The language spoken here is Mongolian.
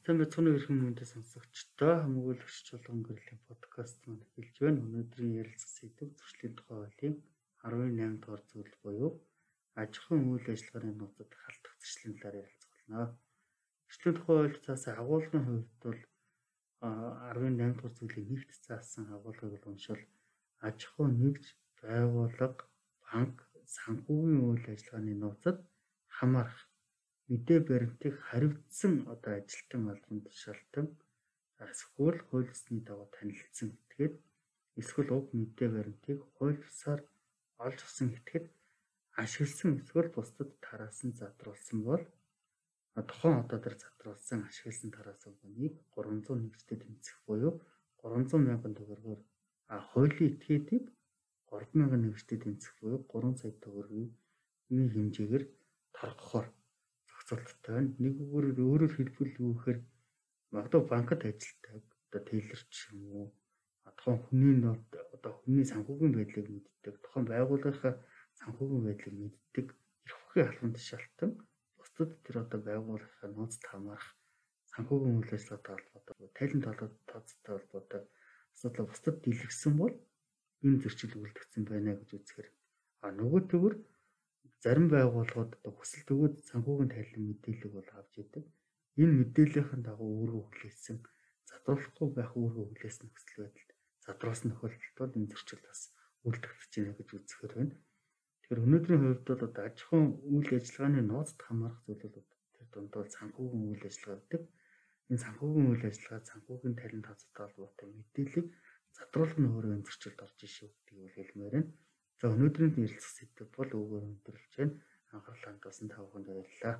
Сайн бацхан өрхөн мөндөд сонсогчдоо хамгуул өчч болгон гэрлийн подкаст маань эхэлж байна. Өнөөдрийн ярилцах сэдэв зөрчлийн тухай хуулийн 18 дугаар зүйл буюу аж ахуйн үйл ажиллагааны нууцад халтах зөрчлийн талаар ярилцах болно. Зөрчлийн тухай хууль цаасаа агуулгын хувьд бол 18 дугаар зүйлийг нэгт заасан агуулгыг бол уншвал аж ахуй нэгж байгууллага, банк, санхүүгийн үйл ажиллагааны нууцад хамаарах мэдээ баримтыг харивдсан одоо ажилтан албан тушаалтан эсвэл хууль ёсны дагуу танилцсан этгээд эсвэл уг мэдээ баримтыг хууль ёсоор олж авсан этгээд ашигласан эсвэл бусдад тараасан задруулсан бол тухайн одоо тэр задруулсан ашигласан тараасан хүнийг 301-т тэмцэх буюу 300 мянган төгрөгөөр хуулийн этгээдийг 3000 нэгжтэй тэмцэх буюу 3 сая төгрөгийн хэмжээгээр торгохоор байна. Нэг үгээр өөрөөр хэлбэл юу гэхээр магадгүй банкд ажилтдаг одоо тейлер ч юм уу тухайн хүний нот одоо хүний санхүүгийн байдлыг мэддэг тухайн байгууллагын санхүүгийн байдлыг мэддэг эрх бүхий албан тушаалтан бусдад тэр одоо байгууллагын нууцд хамаарах санхүүгийн үйл ажиллагаатай холбоотой тайлан толгойд тооцтой холбоотой асуудал бусдад дэлгэсэн бол энэ зөрчил үлдгэсэн байна гэж үзэхээр а нөгөө төвөр зарим байгууллагууд одоо хүсэлт өгөөд санхүүгийн тайлан мэдээллийг бол авч идэг. Энэ мэдээллийн дагуу өөрөө хүлээсэн задруулахгүй байх өөрөө хүлээсэн нөхцөл байдалд задруулсан тохиолдолд бол энэ зөрчил бас үлдэгдэж байна гэж үзэхээр байна. Тэгэхээр өнөөдрийн хувьд бол одоо аж ахуйн үйл ажиллагааны нууцд хамаарах зүйлүүд тэр дунд бол санхүүгийн үйл ажиллагаа гэдэг. Энэ санхүүгийн үйл ажиллагаа санхүүгийн талент тооцоотой холбоотой мэдээллийг задруулах нь өөрөө энэ зөрчилд орж ишүү гэдгийг хэлмээр байна. За өнөөдрийн ярилцах сэдв бол өвгөр өндөрлж байна. Анхаарлаа хандуулсан та бүхэнд баярлалаа.